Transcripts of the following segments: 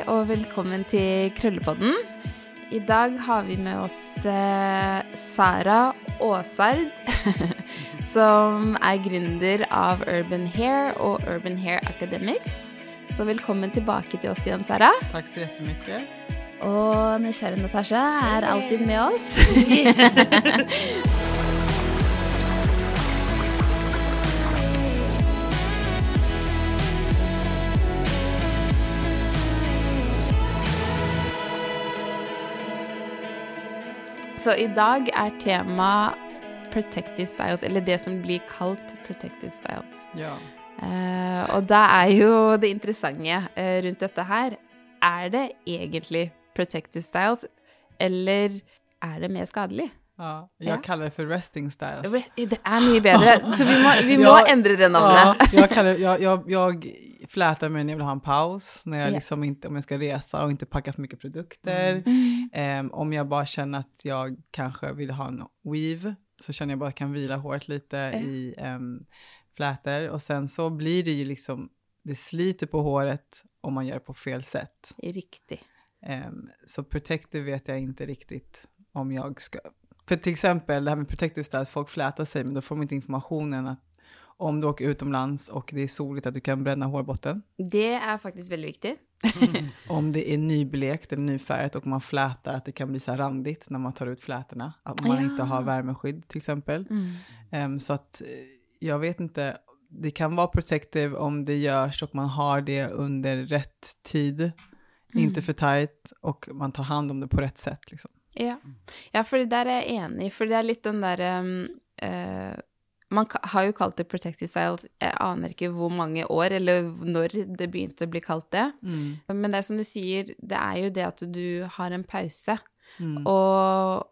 Hei og velkommen til Krøllepodden. I dag har vi med oss eh, Sara Aasard, som er gründer av Urban Hair og Urban Hair Academics. Så velkommen tilbake til oss igjen, Sara. Tack så jättemycket. Og nysgjerrig Natasha er alltid med oss. Så i dag er tema protective styles, eller det som blir kalt protective styles. Ja. Eh, og da er jo det interessante eh, rundt dette her Er det egentlig protective styles, eller er det mer skadelig? ja. Jag Ja. kallar det för resting styles. Det er mye bedre, så vi må, vi må Ja, endre det Ja, navnet. jag, kallar, jag, jag, jag flätar mig när jag vill ha en paus, när jag Ja. liksom inte, om jag ska resa och inte packa för mycket produkter. Mm. Em, om jag bara känner att jag kanske vill ha en weave, så känner jag bara att jag kan vila håret lite i um, flätor. Och sen så blir det ju liksom, det sliter på håret om man gör det på fel sätt. Riktig. Em, så protective vet jag inte riktigt om jag ska... För till exempel det här med protective styles, folk flätar sig men då får de inte informationen att om du åker utomlands och det är soligt att du kan bränna hårbotten. Det er faktisk veldig viktig. Om det är nyblekt eller nyfärgat och man flätar att det kan bli så här randigt när man tar ut flätorna. Att man Ja. inte har värmeskydd till exempel. Mm. Em, så att eh, jag vet inte, det kan vara protective om det görs och man har det under rätt tid. Inte för tight och man tar hand om det på rätt sätt. Liksom. Ja. ja, for der er jeg enig, for det er litt den derre eh, Man har jo kalt det protective styles, jeg aner ikke hvor mange år, eller når det begynte å bli kalt det. Men det er som du sier, det er jo det at du har en pause, Mm. og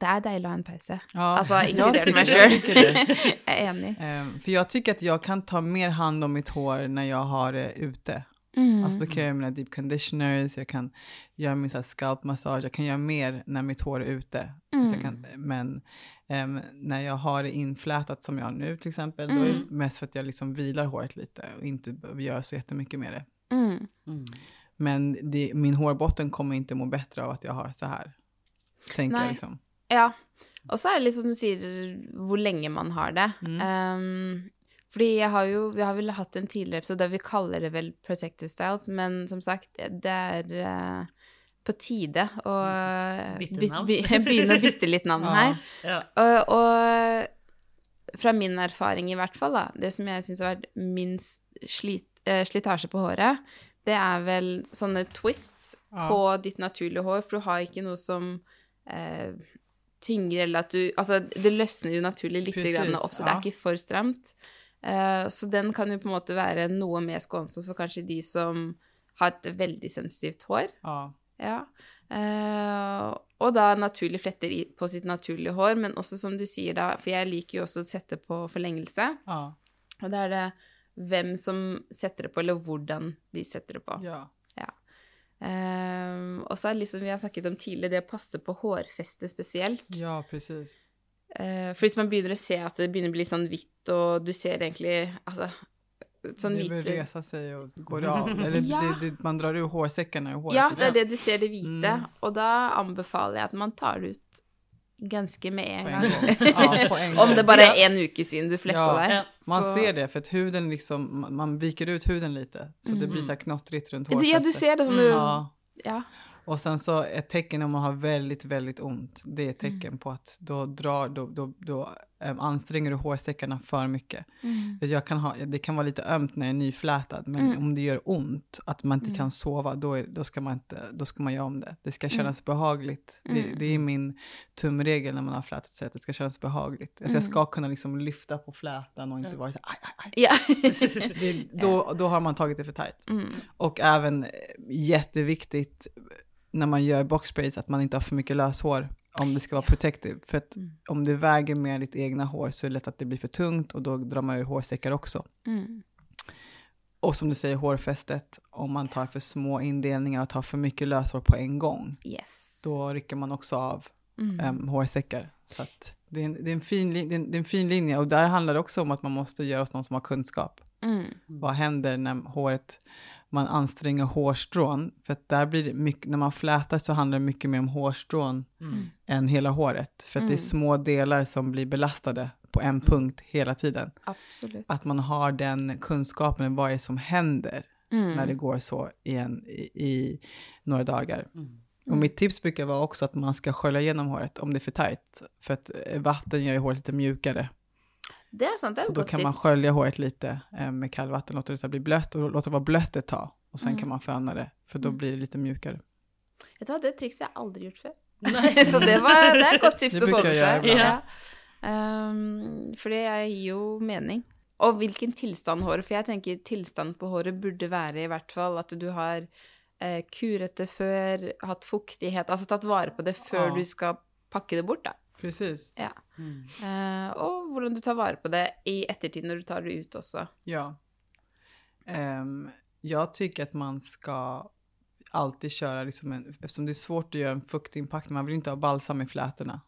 det er deilig å ha en pause. Ja, jag inkludert tycker meg det, jag er enig. Em, för jag tycker att jag kan ta mer hand om mitt hår när jag har det ute. Mm. Alltså då kan jag göra mina deep conditioners, jag kan göra min så här scalp massage, jag kan göra mer när mitt hår är ute. Mm. Så jag kan, men em, när jag har det inflätat som jag har nu till exempel, då är Mm. det mest för att jag liksom vilar håret lite och inte behöver göra så jättemycket med det. Mm. Men det, min hårbotten kommer inte må bättre av att jag har så här. Tänker Nej. jag liksom. Ja. Og så er det litt som du sier, hvor lenge man har det. Mm. Um, fordi jeg har jo, vi har vel hatt en tidligere episode der vi kaller det vel protective styles, men som sagt, det er eh, på tide å Bytte by- navn. by- begynne å bytte litt navn Ja. her. Ja. Og, og fra min erfaring i hvert fall, da, det som jeg syns har vært minst slit, eh, slitasje på håret, det er vel sånne twists Ja. på ditt naturlige hår, for du har ikke noe som eh, tynger, eller at du Altså, det løsner jo naturlig litt Precis, grann opp, så det er ikke for stramt. Eh, så den kan jo på en måte være noe mer skånsom for kanskje de som har et veldig sensitivt hår. Ja. Ja. Eh, og da naturlig fletter på sitt naturlige hår, men også som du sier da, for jeg liker jo også å sette på forlengelse, Ja. og da er det hvem som setter det på, eller hvordan de setter det på. ja. Eh, og så er det liksom vi har snakket om tidligere, det å passe på hårfestet spesielt. Ja, precis. Eh, for hvis man begynner å se at det begynner å bli sånn hvitt, og du ser egentlig altså, sånn det vill hvite resa sig och går av. Eller Ja. det, det, man drar ur hårsäckarna ur håret. Ja, det er det du ser det hvite, Mm. og da anbefaler jeg at man tar det ut ganske med en en gång. Ja, på en Om det bara är en uke siden du flättade Ja. där. Ja. Man Så- ser det för att huden liksom, man- viker ut huden lite. Så det blir så här knottrigt runt hårfästet. ja, du ser det som Mm. du... Ja. Och sen så ett tecken om man har väldigt, väldigt ont. Det är ett Mm. tecken på att då drar, då, då, då äm, anstränger du hårsäckarna för mycket. Mm. Jag kan ha, det kan vara lite ömt när jag är nyflätad, men Mm. om det gör ont, att man inte kan sova, då, är, då, ska man inte, då ska man göra om det. Det ska kännas behagligt. Det, Mm. det är min tumregel när man har flätat sig, att det ska kännas behagligt. Alltså jag ska kunna liksom lyfta på flätan och inte vara så aj, aj, aj. Ja. Det, då, då har man tagit det för tajt. Mm. Och även eh, jätteviktigt när man gör boxsprays att man inte har för mycket löshår om det ska vara protective. För att Mm. om det väger mer ditt egna hår så är det lätt att det blir för tungt och då drar man ur hårsäckar också. Mm. Och som du säger, hårfästet, om man tar för små indelningar och tar för mycket löshår på en gång, Yes. då rycker man också av Mm. em, hårsäckar. Så det, är en, det, är en fin, det, är en, det är en fin linje och där handlar det också om att man måste göra hos någon som har kunskap. Mm. Vad händer när håret, man anstränger hårstrån? För att där blir det mycket, när man flätar så handlar det mycket mer om hårstrån Mm. än hela håret. För att det är Mm. små delar som blir belastade på en punkt hela tiden. Absolut. Att man har den kunskapen om vad det är som händer Mm. när det går så igen i, i några dagar. Mm. Och mitt tips brukar vara också att man ska skölja igenom håret om det är för tajt. För att eh, vatten gör ju håret lite mjukare. Det är sant, det är Så ett då kan man tips. skölja håret lite eh, med kallvatten, låta det bli blött och låta det vara blött ett tag. Och sen Mm. kan man föna det, för då Mm. blir det lite mjukare. Vet du hva, det trikset har jeg aldri gjort før. Nej. Så det, var, det er et godt tips å få med jeg seg. Ja. Um, for det gir jo mening. Og hvilken tilstand håret For jeg tenker tilstand på håret burde være i hvert fall at du har eh, kuret det før, hatt fuktighet Altså tatt vare på det før Ja. du skal pakke det bort, da. Precis. Ja. Mm. Eh, og hvordan du tar vare på det i ettertid når du tar det ut også. Ja. Ehm, jag tycker att man ska alltid köra, liksom en, eftersom det är svårt att göra en fuktinpackning, man vill inte ha balsam i flätorna.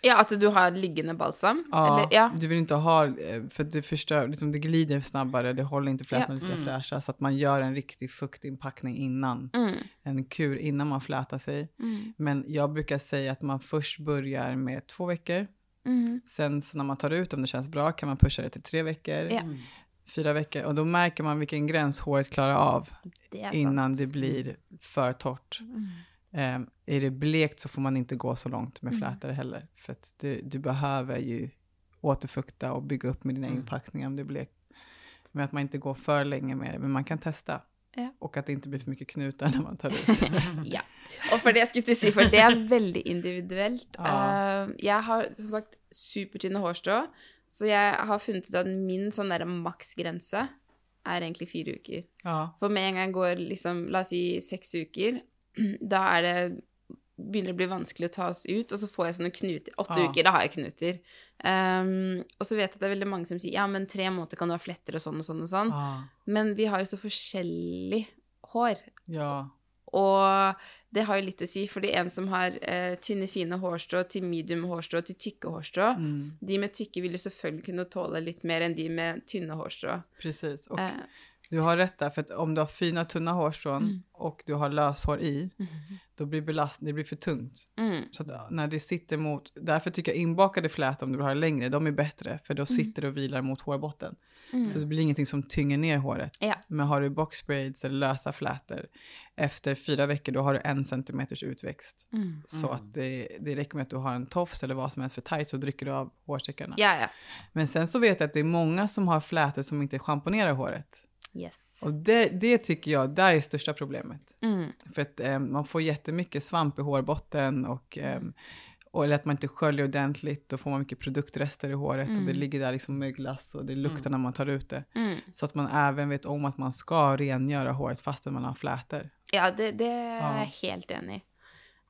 Ja, at du har liggende balsam? Ja, Eller, ja. du vill inte ha, eh, för det förstör, liksom det glider snabbare, det håller inte flätorna lika Mm. fräscha, så att man gör en riktig fuktinpackning innan, Mm, en kur innan man flätar sig. mm, Men jag brukar säga att man först börjar med två veckor, mm. sen så när man tar ut om det känns bra kan man pusha det till tre veckor, Ja. Mm. fyra veckor, och då märker man vilken gräns håret klarar av Det innan sant. det blir för torrt. Mm. Um, är det blekt så får man inte gå så långt med Mm. flätare heller. För att du, du behöver ju återfukta och bygga upp med dina Mm. inpackningar om det är blekt. Men att man inte går för länge med det, men man kan testa. Ja. Och att det inte blir för mycket knutar när man tar ut. Ja. Og for det jeg skulle si, for det er veldig individuelt. Ja. Eh, jeg har som sagt supertynne hårstrå, så jeg har funnet ut at min sånn der maksgrense er egentlig fire uker. ja. For med en jeg går liksom, la oss si seks uker, da er det begynner å bli vanskelig å ta oss ut, og så får jeg sånne knuter. Åtte Ja. uker, da har jeg knuter. Um, og så vet jeg at det er veldig mange som sier ja, men tre måneder kan du ha fletter og sånn og sånn og sånn. ja. Men vi har jo så forskjellig hår. Ja. Og det har jo litt å si, fordi en som har eh, tynne, fine hårstrå til medium hårstrå til tykke hårstrå, Mm, de med tykke vil jo selvfølgelig kunne tåle litt mer enn de med tynne hårstrå. precis. Och Eh, du har rätt där, för att om du har fina tunna hårstrån Mm. och du har löshår i, då blir belast det blir för tungt. mm, Så att när det sitter mot, därför tycker jag inbakade flätor om du har längre, de är bättre, för då sitter det och vilar mot hårbotten. mm. Så det blir ingenting som tynger ner håret. Ja. Men har du boxbraids eller lösa flätor, efter fyra veckor då har du en centimeters utväxt. Mm. Så Mm. att det, det räcker med att du har en tofs eller vad som helst för tajt så drycker du av hårsäckarna. Ja, ja. Men sen så vet jag att det är många som har flätor som inte schamponerar håret. Yes. Och det, det tycker jag, där är största problemet. Mm. För att eh, man får jättemycket svamp i hårbotten och, eh, och eller att man inte sköljer ordentligt, då får man mycket produktrester i håret och det Mm. ligger där liksom möglas och det luktar när man tar ut det. Mm. Så att man även vet om att man ska rengöra håret fastän man har flätor. Ja, det, det er Ja. jeg helt enig.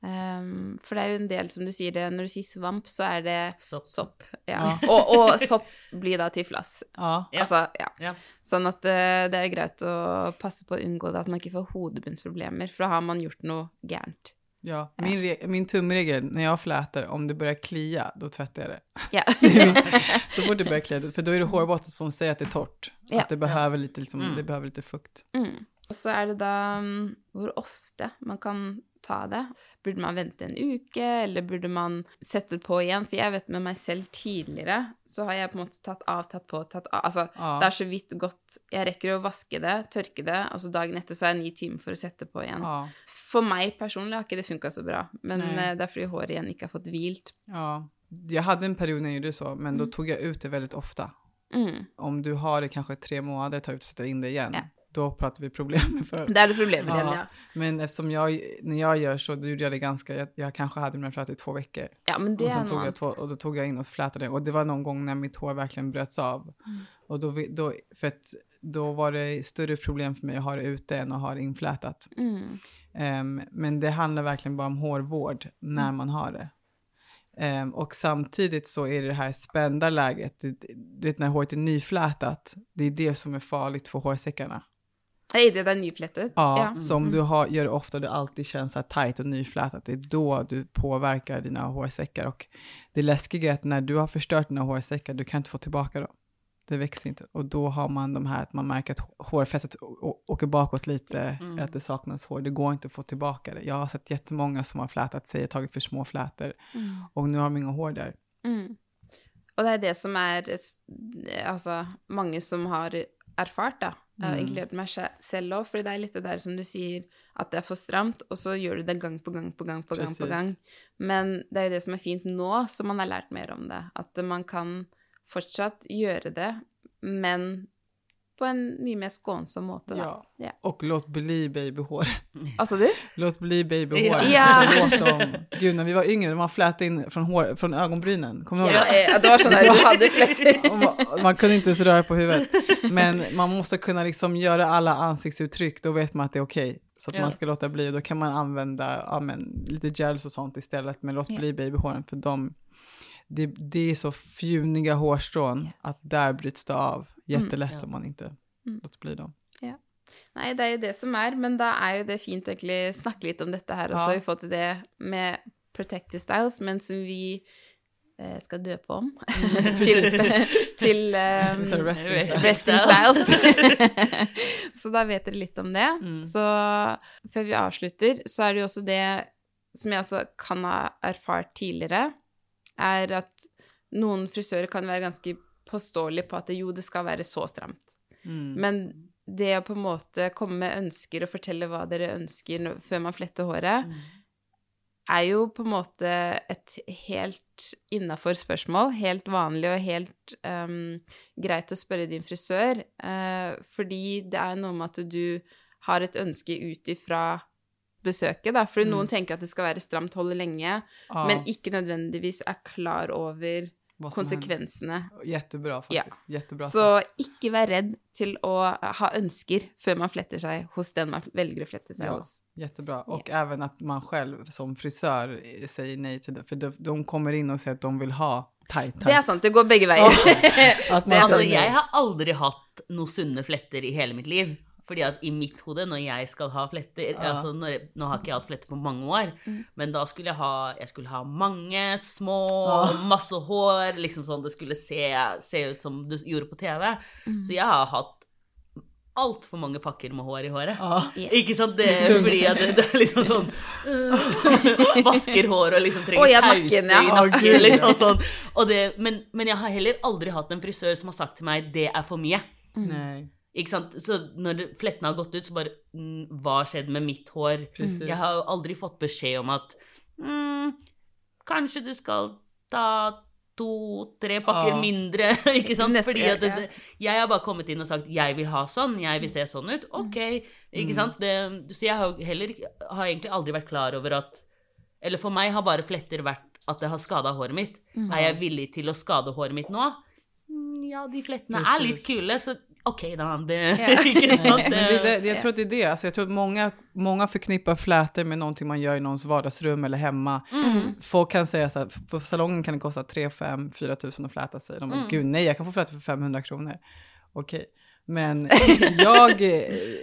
Um, for det er jo en del, som du sier det, når du sier svamp, så er det Sopp. sopp. Ja. Og, og sopp blir da til flass. Ja, Ja. Altså, ja. Ja. Sånn at eh, det er greit å passe på å unngå det, at man ikke får hodebunnsproblemer, for da har man gjort noe gærent. ja. Min, re- min tumregel när jag flätar, om det börjar klia, då tvättar jag det. Ja. Då får det börja klia, för då är det hårbotten som säger att det är torrt. Ja. Att det behöver lite, liksom, Mm. det behöver lite fukt. Mm. Og så er det da mm, hvor ofte man kan ta det. Burde man vente en uke, eller burde man sette på igjen? For jeg vet med meg selv tidligere, så har jeg på en måte tatt av, tatt på, tatt av. Altså, Ja. det er så vidt godt Jeg rekker å vaske det, tørke det, og så dagen etter så har jeg ni timer for å sette på igjen. Ja. For meg personlig har ikke det funka så bra, men eh, det er fordi håret igjen ikke har fått hvilt. ja. Jag hade en period när jag gjorde så, men då Mm. tog jag ut det väldigt ofta. Mm. Om du har det kanske tre månader, ta ut och sätta in det igen. Ja. Då pratar vi problem för. Det det problemet Ja. ja. Men eftersom jag, när jag gör så, då gjorde jag det ganska, jag, jag kanske hade mina flätor i två veckor. Ja, men det och, sen tog jag två, och då tog jag in och flätade. Och det var någon gång när mitt hår verkligen bröts av. Mm. Och då, då, för att, då var det större problem för mig att ha det ute än att ha det inflätat. Mm. Ehm, men det handlar verkligen bara om hårvård när Mm. man har det. Ehm, och samtidigt så är det det här spända läget, du vet när håret är nyflätat, det är det som är farligt för hårsäckarna. Nei, det er nyflettet. Ja, Ja. så om Mm. du har, gör det ofta, det alltid känns så här tajt och nyflätat, det är då du påverkar dina hårsäckar. Och det läskiga är att när du har förstört dina hårsäckar, du kan inte få tillbaka dem. Det växer inte. Och då har man de här att man märker att hårfästet åker bakåt lite, mm. att det saknas hår. Det går inte att få tillbaka det. Jag har sett jättemånga som har flätat sig, tagit för små flätor mm. och nu har de inga hår där. Mm. Och det är det som är, alltså, många som har erfart, da, mm. inkludert meg selv òg, for det er litt det der som du sier, at det er for stramt, og så gjør du det gang på gang på gang på gang. på gang. Men det er jo det som er fint nå, som man har lært mer om det. At man kan fortsatt gjøre det, men på en mycket mer skånsam måte. Ja. ja. Och låt bli babyhår. Alltså du? Låt bli babyhår. Ja. låt dem. Gud, när vi var yngre, man flätade in från, hår, från ögonbrynen. Kommer du ihåg? Ja, det var sådana du hade flätt. man, man kunde inte ens röra på huvudet. Men man måste kunna liksom göra alla ansiktsuttryck, då vet man att det är okej. Okay. Så att yes. man ska låta bli och då kan man använda ja, men, lite gels och sånt istället. Men låt bli babyhåren för de, det, det är så fjuniga hårstrån yes. att där bryts det av. Jättelätt mm, ja. om man inte mm. låter bli dem. Ja. Nej, det är ju det som är, men då är ju det fint att snacka lite om detta här också, ja. i forhold till det med protective styles, men som vi eh, ska döpa om till, till um, resting, resting styles. så då vet ni lite om det. Mm. Så för vi avslutar så är det ju också det som jag också kan ha erfarit tidigare, är att någon frisörer kan vara ganska påståelig på at jo, det skal være så stramt. Mm. Men det å på en måte komme med ønsker og fortelle hva dere ønsker før man fletter håret, mm. er jo på en måte et helt innafor spørsmål. Helt vanlig og helt um, greit å spørre din frisør. Uh, fordi det er noe med at du har et ønske ut ifra besøket, da. Fordi mm. noen tenker at det skal være stramt, holde lenge, ah. men ikke nødvendigvis er klar over konsekvenserna. Jättebra faktiskt. Ja. Jättebra så inte var rädd till att ha önskar för man flätter sig hos den man väljer att flätta sig ja, hos. Jättebra. Och ja. även att man själv som frisör säger nej till det. För de, de kommer in och säger att de vill ha tight, tight. Det är sant, det går bägge vägar. alltså, jag har aldrig haft några sunda flätter i hela mitt liv. Fordi at i mitt hode, når jeg skal ha fletter ja. altså når, Nå har ikke jeg hatt fletter på mange år, mm. men da skulle jeg ha Jeg skulle ha mange små, ja. masse hår, liksom sånn det skulle se, se ut som du gjorde på TV. Mm. Så jeg har hatt altfor mange pakker med hår i håret. Ah, yes. Ikke sant? Det fordi at det, det er liksom sånn uh, Vasker hår og liksom trenger pause i nakken. Liksom sånn. Det, men, men, jeg har heller aldri hatt en frisør som har sagt til meg 'det er for mye'. Mm. Ikke sant? Så når flettene har gått ut, så bare mm, Hva skjedde med mitt hår? Precis. Jeg har jo aldri fått beskjed om at mm, Kanskje du skal ta to-tre pakker ah. mindre, ikke sant? Neste, Fordi at det, det, jeg har bare kommet inn og sagt 'jeg vil ha sånn', 'jeg vil se sånn ut'. Ok, ikke mm. sant? Det, så jeg har heller har egentlig aldri vært klar over at Eller for meg har bare fletter vært at det har skada håret mitt. Mm. Er jeg villig til å skade håret mitt nå? Mm, ja, de flettene Precis. er litt kule, så okej okay, då, det, det, det, Jag tror att det är det, alltså, jag tror att många, många förknippar flätor med någonting man gör i någons vardagsrum eller hemma. Mm. Folk kan säga så här, på salongen kan det kosta 3 5 4 tusen att fläta sig. De bara, mm. gud nej, jag kan få fläta för 500 kronor. Okej. Okay. Men jag,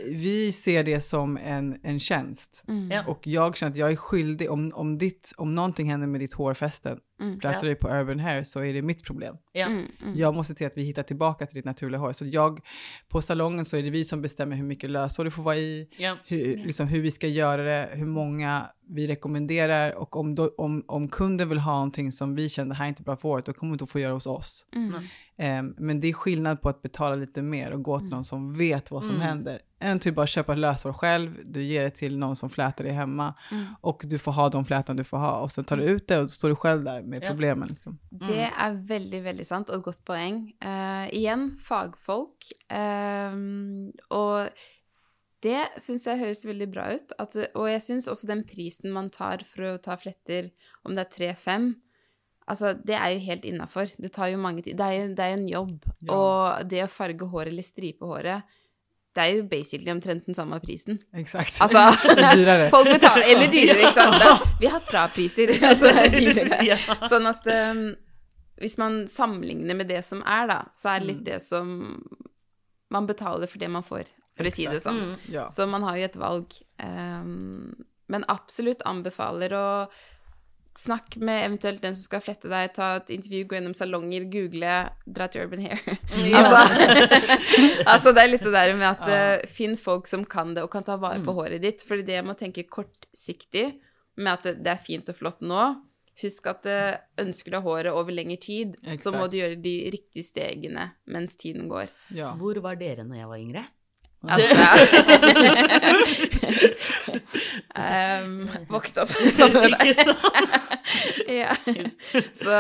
vi ser det som en, en tjänst. Mm. Och jag känner att jag är skyldig, om, om, ditt, om någonting händer med ditt hårfäste, mm. plattar dig på Urban Hair, så är det mitt problem. Ja. Mm, mm. Jag måste se att vi hittar tillbaka till ditt naturliga hår. Så jag, på salongen så är det vi som bestämmer hur mycket löshår det får vara i, ja. hur, liksom, hur vi ska göra det, hur många vi rekommenderar och om, då, om, om kunden vill ha någonting som vi känner det här är inte bra för året, då kommer de inte få göra hos oss. Mm. Um, men det är skillnad på att betala lite mer och gå till mm. någon som vet vad som mm. händer. Än typ bara köpa löshår själv, du ger det till någon som flätar dig hemma mm. och du får ha de flätan du får ha och sen tar du mm. ut det och då står du själv där med ja. problemen. Liksom. Det mm. är väldigt, väldigt sant och gott poäng. Uh, igen, fagfolk. Um, och det syns jag hörs väldigt bra ut. Att, och jag syns också den prisen man tar för att ta flätter, om det är 3-5, alltså det är ju helt innanför. Det tar ju många tid. Det är ju, det är en jobb. Ja. Och det att färga hår eller stripa håret, det är ju basically omtrent den samma prisen. Exakt. Alltså, dyrare. folk betalar, eller dyrare, ja. sant? Vi har frapriser, alltså är dyrare. ja. Så att um, om man sammanlignar med det som är då, så är det lite mm. det som man betalar för det man får för att säga det så. Mm. Ja. Så man har ju ett val. Um, men absolut anbefaler och snakk med eventuelt den som skal flette deg, ta et intervju, gå gjennom salonger, google, dra til Urban Hair. altså, altså, det er litt det der med at uh, finn folk som kan det, og kan ta vare på mm. håret ditt. Fordi det må tenke kortsiktig med at det, det er fint og flott nå. Husk at uh, ønsker du håret over lengre tid, Exakt. så må du gjøre de riktige stegene mens tiden går. Ja. Hvor var dere når jeg var yngre? Um, vokst opp sammen med deg. ja. Så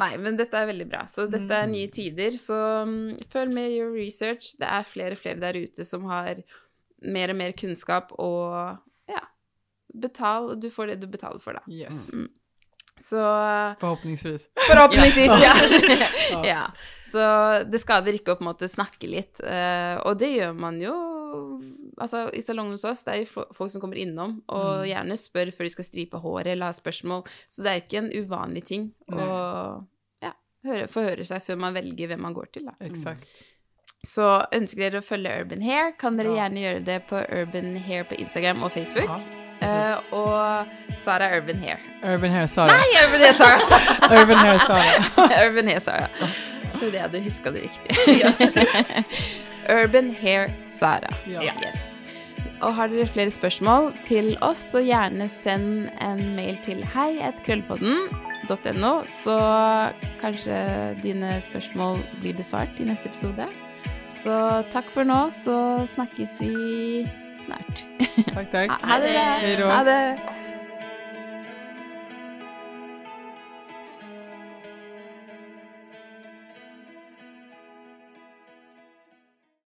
Nei, men dette er veldig bra. Så dette er nye tider. Så um, følg med your research. Det er flere og flere der ute som har mer og mer kunnskap, og ja Betal. Du får det du betaler for, da. Yes. Mm. Så Forhåpentligvis. Forhåpentligvis, ja. ja. Så det skader ikke å på en måte snakke litt, uh, og det gjør man jo altså, i salongen hos oss, det er jo folk som kommer innom og mm. gjerne spør før de skal stripe håret eller har spørsmål, så det er ikke en uvanlig ting å ja, høre, få høre seg før man velger hvem man går til. Da. Exakt. Så ønsker dere å følge Urban Hair, kan dere gjerne gjøre det på Urban Hair på Instagram og Facebook. Uh, og Sara Urban Hair. Urban Hair Sara. Nei, Urban Hair Sara! Urban Hair Sara. Urban Hair Sara. Trodde jeg hadde huska det riktig. Urban Hair Sara. Ja. Yes. Og har dere flere spørsmål til oss, så gjerne send en mail til hei.krøllpodden.no, så kanskje dine spørsmål blir besvart i neste episode. Så takk for nå, så snakkes vi snart. Takk, takk. Ha det. Ha det.